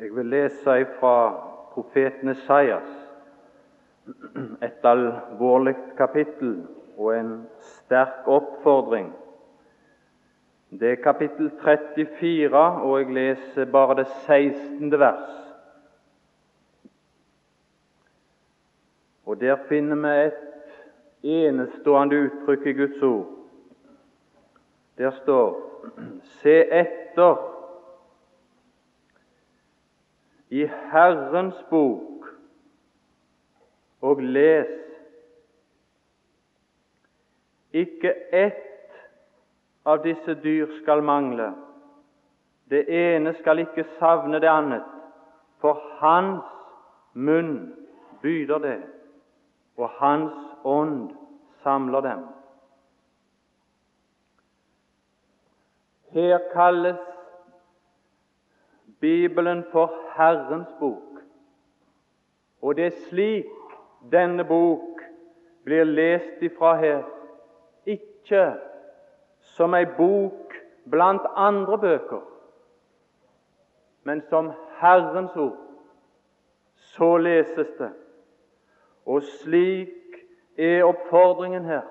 Jeg vil lese fra profeten Esaias, et alvorlig kapittel og en sterk oppfordring. Det er kapittel 34, og jeg leser bare det 16. vers. Og Der finner vi et enestående uttrykk i Guds ord. Der står Se etter i Herrens bok og les. Ikke ett av disse dyr skal mangle. Det ene skal ikke savne det annet, for hans munn byder det, og hans ånd samler dem. Her kalles Bibelen for Herrens bok. Og det er slik denne bok blir lest ifra her, ikke som ei bok blant andre bøker, men som Herrens ord. Så leses det. Og slik er oppfordringen her.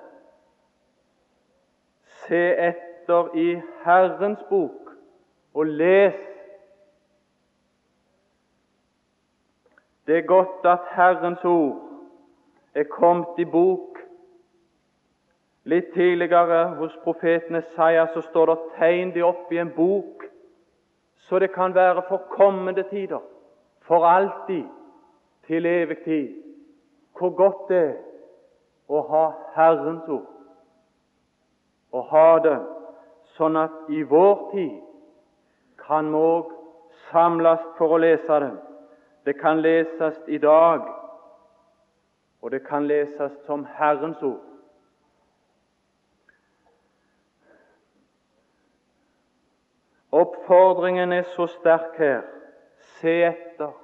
Se etter i Herrens bok og les Det er godt at Herrens ord er kommet i bok. Litt tidligere hos profeten Isaiah så står det 'tegn de opp i en bok', så det kan være for kommende tider, for alltid, til evig tid. Hvor godt det er å ha Herrens ord. Å ha det sånn at i vår tid kan vi òg samles for å lese det det kan leses i dag, og det kan leses som Herrens ord. Oppfordringen er så sterk her. Se etter.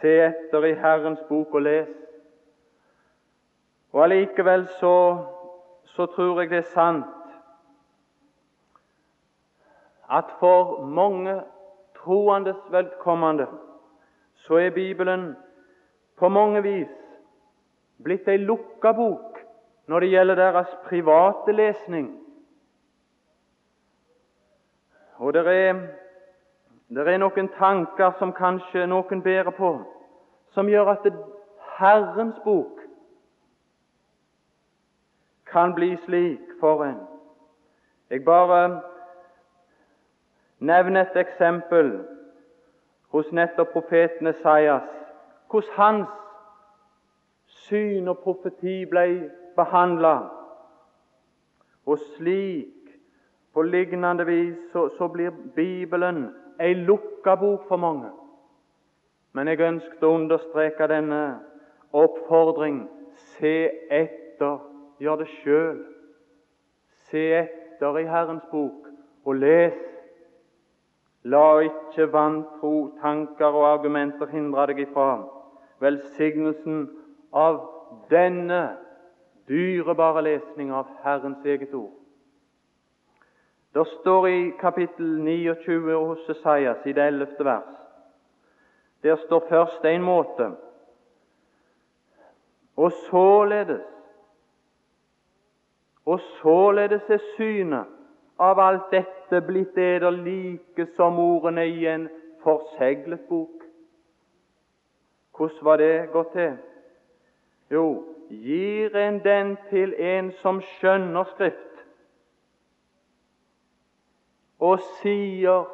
Se etter i Herrens bok og les. Og Allikevel så, så tror jeg det er sant at for mange troendes vedkommende så er Bibelen på mange vis blitt ei lukka bok når det gjelder deres private lesning. Og det er, det er noen tanker som kanskje noen bærer på, som gjør at Herrens bok kan bli slik for en. Jeg bare nevner et eksempel hos nettopp profeten Esaias, hvordan hans syn og profeti ble behandla. Og slik, på lignende vis, så, så blir Bibelen ei lukka bok for mange. Men jeg ønsket å understreke denne oppfordring se etter, gjør det sjøl. Se etter i Herrens bok og les La ikke vantro, tanker og argumenter hindre deg ifra velsignelsen av denne dyrebare lesning av Herrens eget ord. Det står i kapittel 29 hos Esaias, i det 11. vers. Der står først en måte. Og således Og således er synet av alt dette blitt eder like som ordene i en forseglet bok. Hvordan var det gått til? Jo, gir en den til en som skjønner Skrift, og sier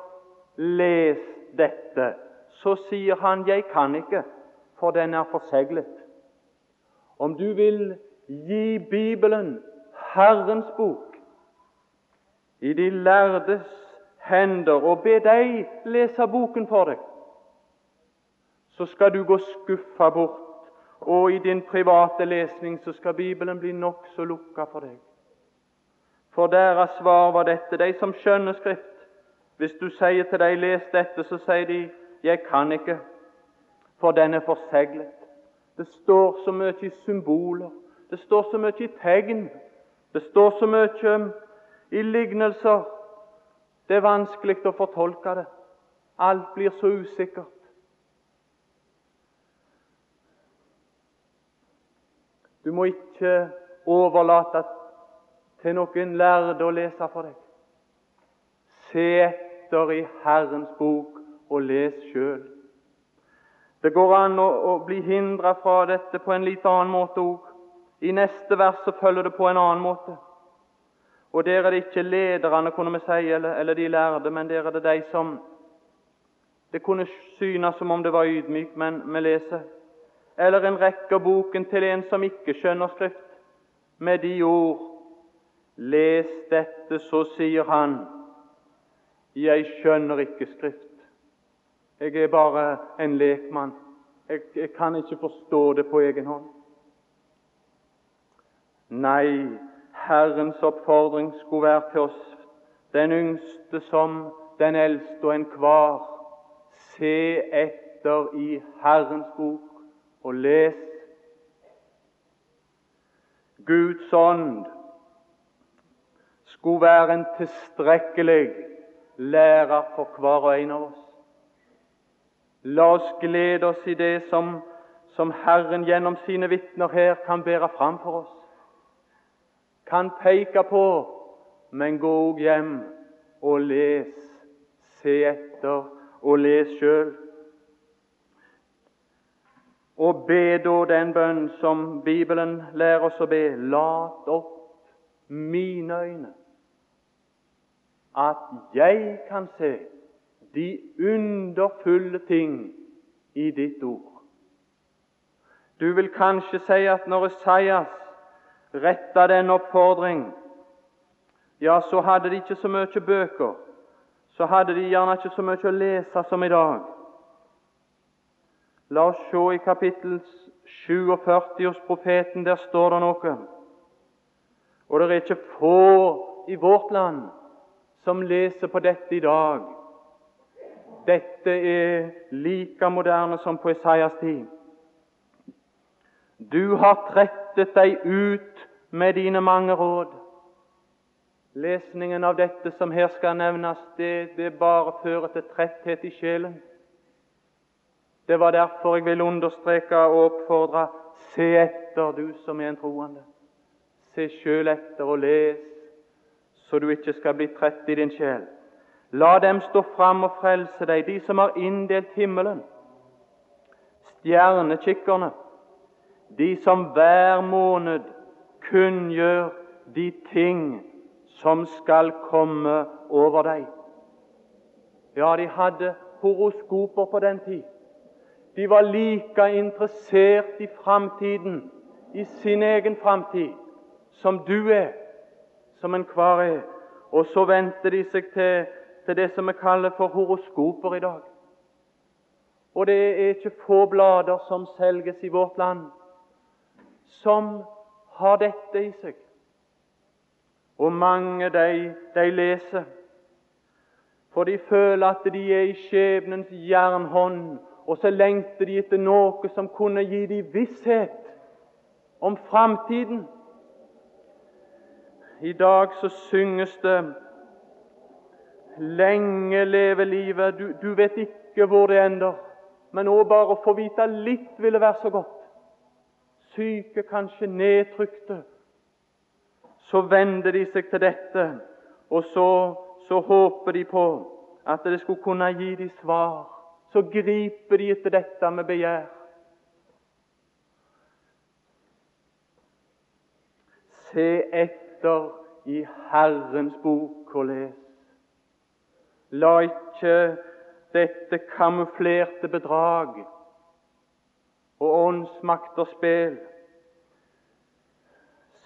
'les dette', så sier han 'jeg kan ikke, for den er forseglet'. Om du vil gi Bibelen Herrens bok, i de lærdes hender og be deg lese boken for deg, så skal du gå skuffa bort, og i din private lesning så skal Bibelen bli nokså lukka for deg. For deres svar var dette, de som skjønner Skrift. Hvis du sier til dem 'les dette', så sier de 'jeg kan ikke', for den er forseglet. Det står så mye i symboler, det står så mye i tegn, det står så mye i lignelser. Det er vanskelig å fortolke det. Alt blir så usikkert. Du må ikke overlate til noen lærde å lese for deg. Se etter i Herrens bok og les sjøl. Det går an å, bli hindra fra dette på en litt annen måte òg. I neste vers følger det på en annen måte. Og Der er det ikke lederne kunne vi si, eller, eller de lærde, men der er det de som Det kunne synes som om det var ydmykt, men vi leser. Eller en rekker boken til en som ikke skjønner Skrift, med de ord Les dette, så sier han, jeg skjønner ikke Skrift. Jeg er bare en lekmann. Jeg, jeg kan ikke forstå det på egen hånd. Nei, Herrens oppfordring skulle være til oss, den yngste som den eldste og enhver. Se etter i Herrens bok og les. Guds ånd skulle være en tilstrekkelig lærer for hver og en av oss. La oss glede oss i det som, som Herren gjennom sine vitner her kan bære fram for oss. Kan peke på, men gå òg hjem og les. Se etter og les sjøl. Og be da den bønn som Bibelen lærer oss å be. Lat opp mine øyne, at jeg kan se de underfulle ting i ditt ord. Du vil kanskje si at når Esaias retta den oppfordring, ja, så hadde de ikke så mye bøker. Så hadde de gjerne ikke så mye å lese som i dag. La oss se i kapittel 47 hos profeten. Der står det noe. Og det er ikke få i vårt land som leser på dette i dag. Dette er like moderne som på Isaias tid. Du har trettet deg ut med dine mange råd. Lesningen av dette som her skal nevnes, det, det bare fører til tretthet i sjelen. Det var derfor jeg vil understreke og oppfordre se etter, du som er en troende. Se sjøl etter og les, så du ikke skal bli trett i din sjel. La dem stå fram og frelse deg, de som har inndelt himmelen. Stjernekikkerne, de som hver måned kunngjør de ting som skal komme over deg. Ja, de hadde horoskoper på den tid. De var like interessert i framtiden, i sin egen framtid, som du er, som enhver er. Og så vendte de seg til til det som vi kaller for horoskoper i dag. Og det er ikke få blader som selges i vårt land som har dette i seg. Og mange de, de leser, for de føler at de er i skjebnens jernhånd, og så lengter de etter noe som kunne gi dem visshet om framtiden. I dag så synges det Lenge leve livet. Du, du vet ikke hvor det ender. Men nå bare å få vite litt ville være så godt. Syke, kanskje nedtrykte. Så vender de seg til dette, og så, så håper de på at det skulle kunne gi dem svar. Så griper de etter dette med begjær. Se etter i Herrens bok og les. La ikke dette kamuflerte bedrag og åndsmakt og spel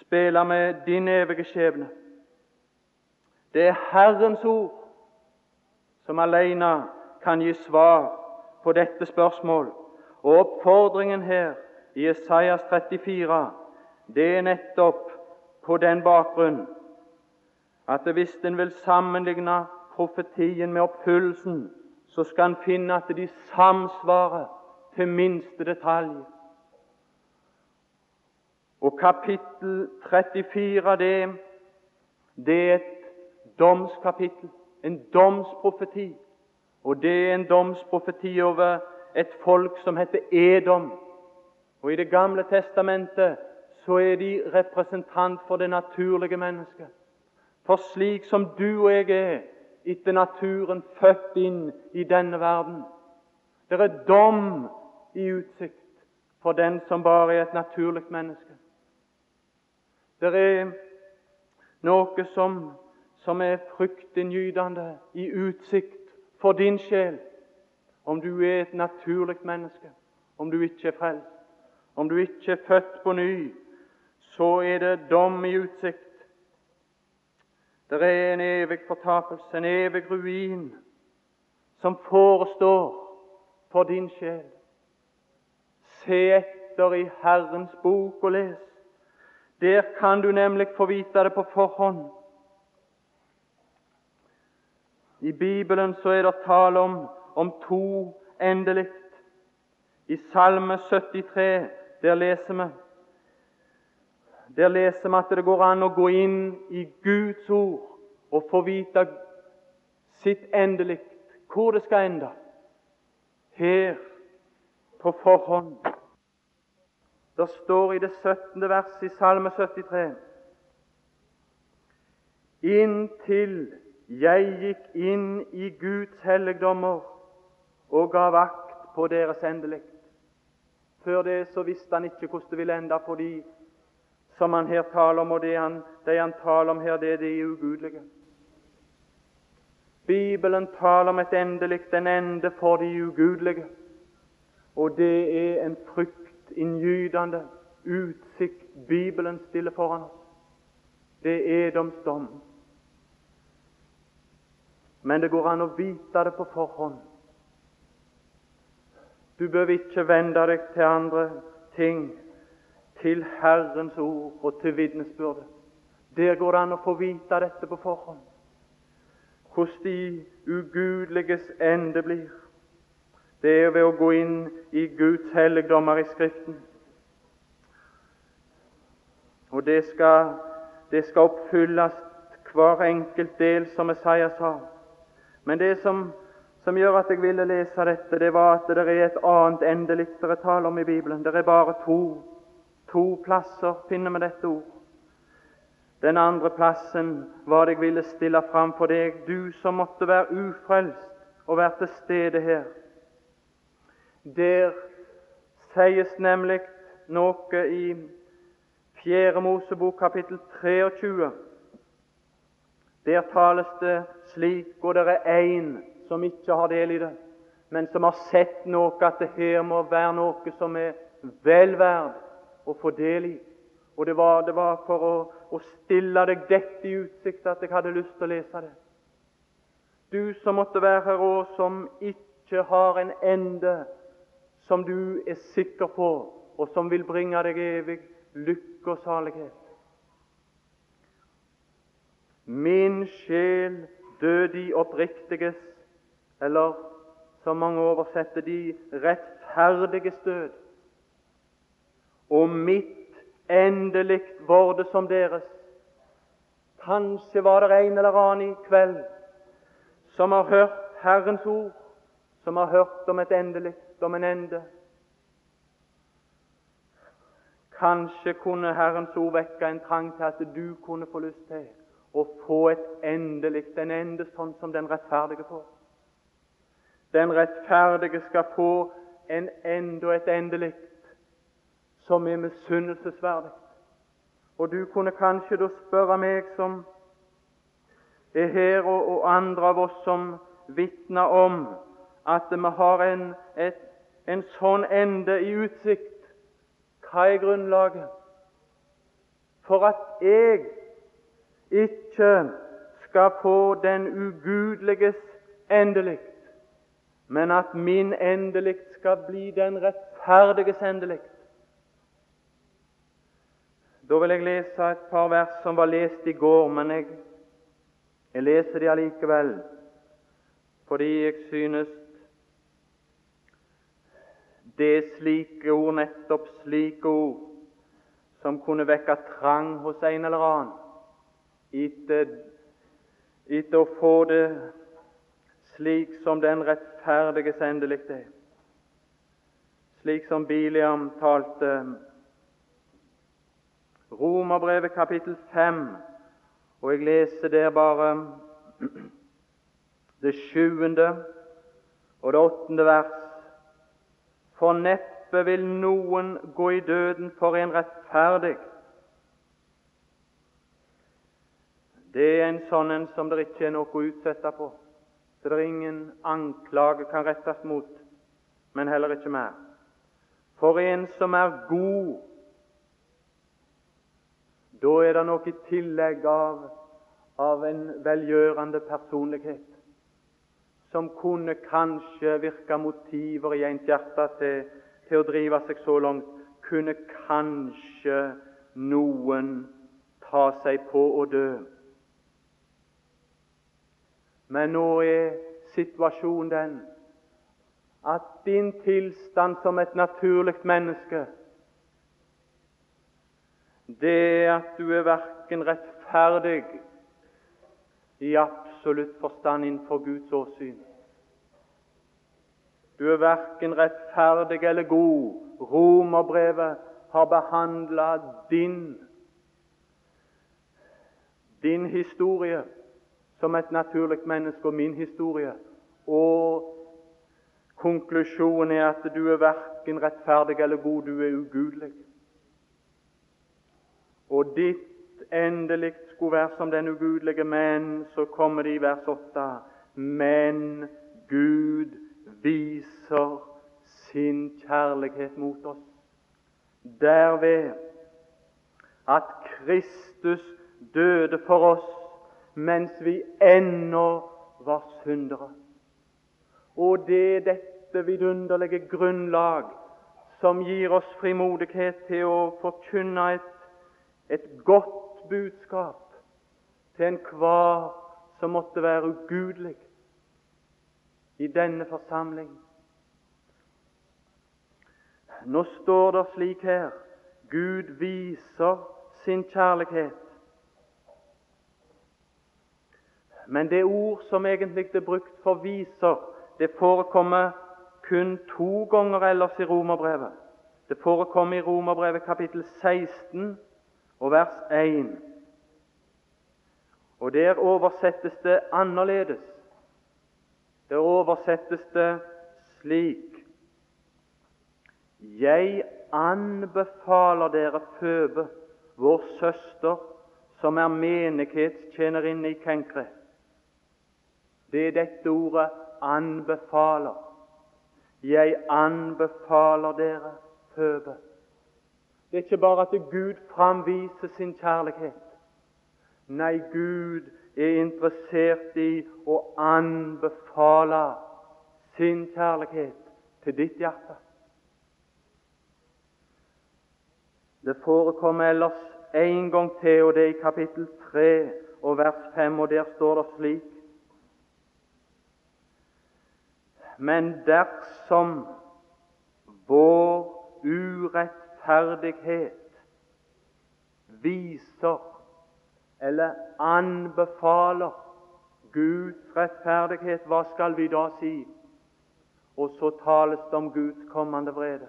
spille med din evige skjebne. Det er Herrens ord som alene kan gi svar på dette spørsmål. Og oppfordringen her i Isaias 34 det er nettopp på den bakgrunn at hvis en vil sammenligne profetien med oppfyllelsen, så skal en finne at de samsvarer til minste detalj. Og kapittel 34, det, det er et domskapittel, en domsprofeti. Og det er en domsprofeti over et folk som heter Edom. Og I Det gamle testamentet så er de representant for det naturlige mennesket. For slik som du og jeg er etter naturen født inn i denne verden Det er dom i utsikt for den som bare er et naturlig menneske. Det er noe som, som er fryktinngytende i utsikt for din sjel, om du er et naturlig menneske, om du ikke er frelst. Om du ikke er født på ny, så er det dom i utsikt. Det er en evig fortapelse, en evig ruin, som forestår for din sjel. Se etter i Herrens bok og les. Der kan du nemlig få vite det på forhånd. I Bibelen så er det tale om, om to endelig. I Salme 73 der leser vi der leser vi at det går an å gå inn i Guds ord og få vite sitt endelig hvor det skal ende. Her på forhånd. Det står i det 17. verset i Salme 73 Inntil jeg gikk inn i Guds helligdommer og ga vakt på deres endelig. Før det så visste han ikke hvordan det ville ende for de som han her taler om, og det han, det han taler om her, det er de ugudelige. Bibelen taler om et endelig en ende for de ugudelige, og det er en fryktinngytende utsikt Bibelen stiller foran oss. Det er Edoms dom. Men det går an å vite det på forhånd. Du bør ikke vende deg til andre ting til Herrens ord og til vitnesbyrdet. Der går det an å få vite dette på forhånd. Hvordan de ugudeliges ende blir. Det er ved å gå inn i Guds helligdommer i Skriften. Og det skal, det skal oppfylles hver enkelt del, som Messias sa. Men det som, som, gjør at jeg ville lese dette, det var at det er et annet endelig det tale om i Bibelen. Det er bare to To plasser finner vi dette ord. Den andre plassen var det jeg ville stille fram for deg, du som måtte være ufrelst og være til stede her. Der sies nemlig noe i 4. Mosebok kapittel 23. Der tales det slik, og det er én som ikke har del i det, men som har sett noe, at det her må være noe som er vel verd å få del i. Og det var, det var for å, å, stille deg dette i utsikt at jeg hadde lyst til å lese det. Du som måtte være her og som ikke har en ende som du er sikker på, og som vil bringe deg evig lykke og salighet. Min sjel død i oppriktiges, eller som mange oversetter de rettferdiges død og mitt endelig vorde som deres. Kanskje var det en eller annen i kveld som har hørt Herrens ord, som har hørt om et endelig, om en ende. Kanskje kunne Herrens ord vekke en trang til at du kunne få lyst til å få et endelig, en ende sånn som den rettferdige får. Den rettferdige skal få en ende og et endelig som er misunnelsesverdig. Og du kunne kanskje da spørre meg som er her, og, og andre av oss som vitner om at vi har en, et, en sånn ende i utsikt. Hva er grunnlaget for at jeg ikke skal få den ugudeliges endelig, men at min endelig skal bli den rettferdiges endelig? Da vil jeg lese et par vers som var lest i går, men jeg, jeg leser de allikevel fordi jeg synes det er slike ord, nettopp slike ord, som kunne vekke trang hos en eller annen etter, etter å få det slik som den rettferdiges endelig er. Slik som Biliam talte. Romerbrevet kapittel 5, og jeg leser der bare det sjuende og det åttende vers. For neppe vil noen gå i døden for en rettferdig. Det er en sånn en som det ikke er noe å utsette på. Så det er ingen anklage kan rettes mot, men heller ikke mer. For en som er god, da er det noe i tillegg av, av en velgjørende personlighet som kunne kanskje virke motiver i ens hjerte til, til å drive seg så langt, kunne kanskje noen ta seg på å dø. Men nå er situasjonen den at din tilstand som et naturlig menneske det er at du er verken rettferdig i absolutt forstand innenfor Guds åsyn. Du er verken rettferdig eller god. Romerbrevet har behandla din din historie som et naturlig menneske og min historie. Og konklusjonen er at du er verken rettferdig eller god, du er ugudelig. Og ditt endelig skulle være som den ugudelige, men så kommer det i vers 8 Men Gud viser sin kjærlighet mot oss. Derved at Kristus døde for oss mens vi ennå var syndere. Og det er dette vidunderlige grunnlag som gir oss frimodighet til å forkynne et, et godt budskap til enhver som måtte være ugudelig i denne forsamling. Nå står det slik her Gud viser sin kjærlighet. Men det ord som egentlig er brukt for 'viser', det forekommer kun to ganger ellers i Romerbrevet. Det forekommer i Romerbrevet kapittel 16 og vers 1. Og Der oversettes det annerledes. Der oversettes det slik Jeg anbefaler dere Føbe, vår søster, som er menighetstjenerinne i Kenkre. Det er dette ordet 'anbefaler'. Jeg anbefaler dere Føbe. Det er ikke bare at Gud framviser sin kjærlighet. Nei, Gud er interessert i å anbefale sin kjærlighet til ditt hjerte. Det forekommer ellers en gang til, og det er i kapittel 3 og vers 5, og der står det slik Men dersom vår urettferdighet viser eller anbefaler Guds rettferdighet, hva skal vi da si? Og så tales det om Guds kommende vrede.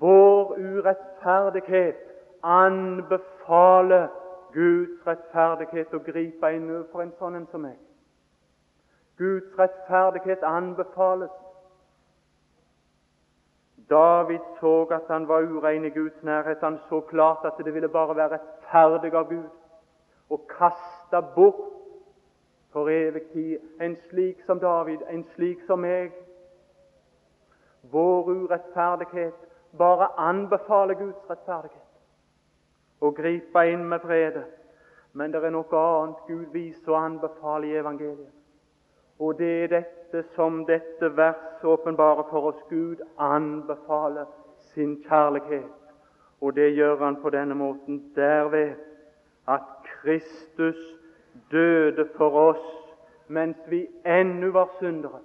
Vår urettferdighet anbefaler Guds rettferdighet å gripe inn overfor en sånn en som meg. Guds rettferdighet anbefales David så at han var urein i Guds nærhet. Han så klart at det ville bare være rettferdig av Gud å kaste bort for evig tid en slik som David, en slik som meg. Vår urettferdighet bare anbefaler Guds rettferdighet og gripe inn med vrede. Men det er noe annet Gud viser og anbefaler i evangeliet. Og det er dette som dette vers åpenbarer for oss. Gud anbefaler sin kjærlighet, og det gjør han på denne måten derved at Kristus døde for oss mens vi ennå var syndere.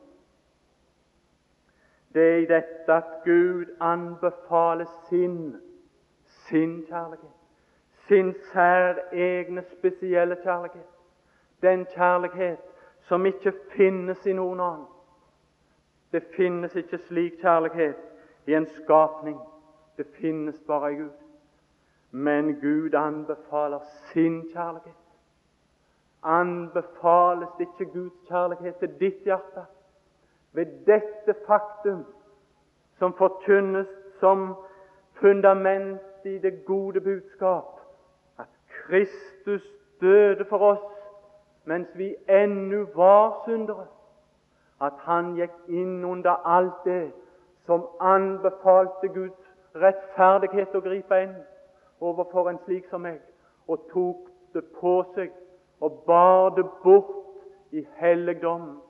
Det er i dette at Gud anbefaler sin, sin kjærlighet. Sin særegne, spesielle kjærlighet. Den kjærlighet som ikke finnes i noen annen. Det finnes ikke slik kjærlighet i en skapning. Det finnes bare i Gud. Men Gud anbefaler sin kjærlighet. Anbefales ikke Guds kjærlighet til ditt hjerte ved dette faktum som forkynnes som fundament i det gode budskap, at Kristus døde for oss mens vi ennå var syndere, at han gikk inn under alt det som anbefalte Guds rettferdighet å gripe inn overfor en slik som meg, og tok det på seg og bar det bort i helligdom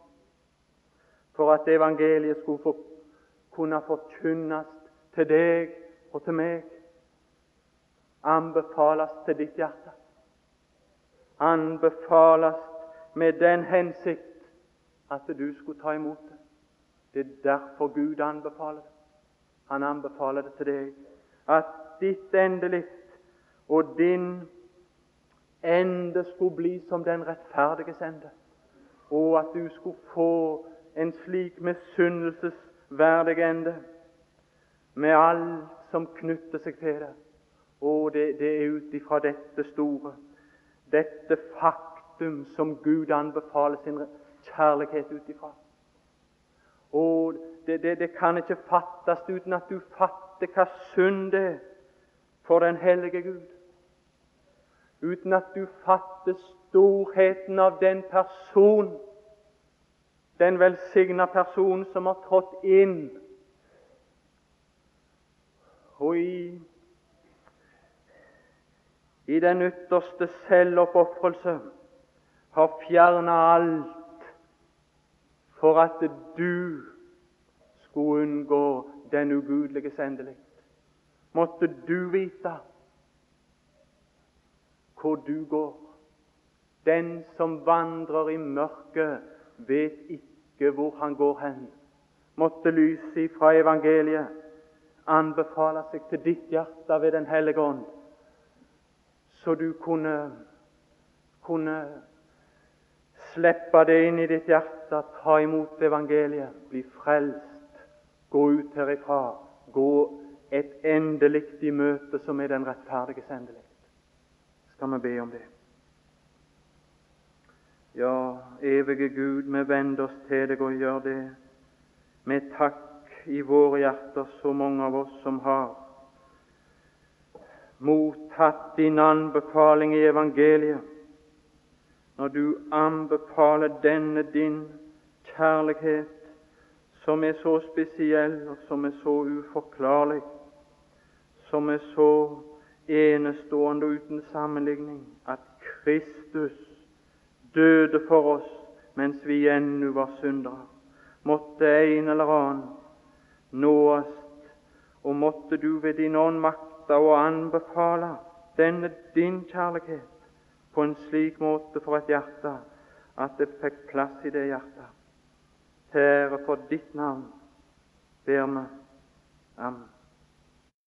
for at evangeliet skulle få, kunne forkynnes til deg og til meg, anbefales til ditt hjerte. Anbefales med den hensikt at du skulle ta imot det. Det er derfor Gud anbefaler det. Han anbefaler det til deg. At ditt endelikt og din ende skulle bli som den rettferdiges ende, og at du skulle få en slik misunnelsesverdig ende med alt som knytter seg til det. Og det, det er ut ifra dette store, dette faktum som Gud anbefaler sin kjærlighet ut ifra. Og det, det, det, kan ikke fattes uten at du fatter hva synd det er for den hellige Gud uten at du fatter storheten av den person, den velsigna person som har trådt inn og i, i den ytterste selvoppofrelse har fjerna alt for at du skulle unngå den ugudeliges endelighet. Måtte du vite hvor du går. Den som vandrer i mørket, vet ikke hvor han går hen. Måtte lyset fra evangeliet anbefale seg til ditt hjerte ved Den hellige ånd, så du kunne, kunne slippe det inn i ditt hjerte, ta imot evangeliet, bli frelst, gå ut herifra, gå et endelig i møte som er den rettferdiges endelig skal vi be om det. Ja, evige Gud, vi vender oss til deg og gjør det med takk i våre hjerter, så mange av oss som har mottatt din anbefaling i evangeliet. Når du anbefaler denne din kjærlighet, som er så spesiell, og som er så uforklarlig, som er så enestående og uten sammenligning at Kristus døde for oss mens vi ennå var syndere. Måtte en eller annen nå oss, og måtte du ved din ånd makte å anbefale denne din kjærlighet på en slik måte for et hjerte at det fikk plass i det hjertet. Herre, for ditt navn ber vi. Amen.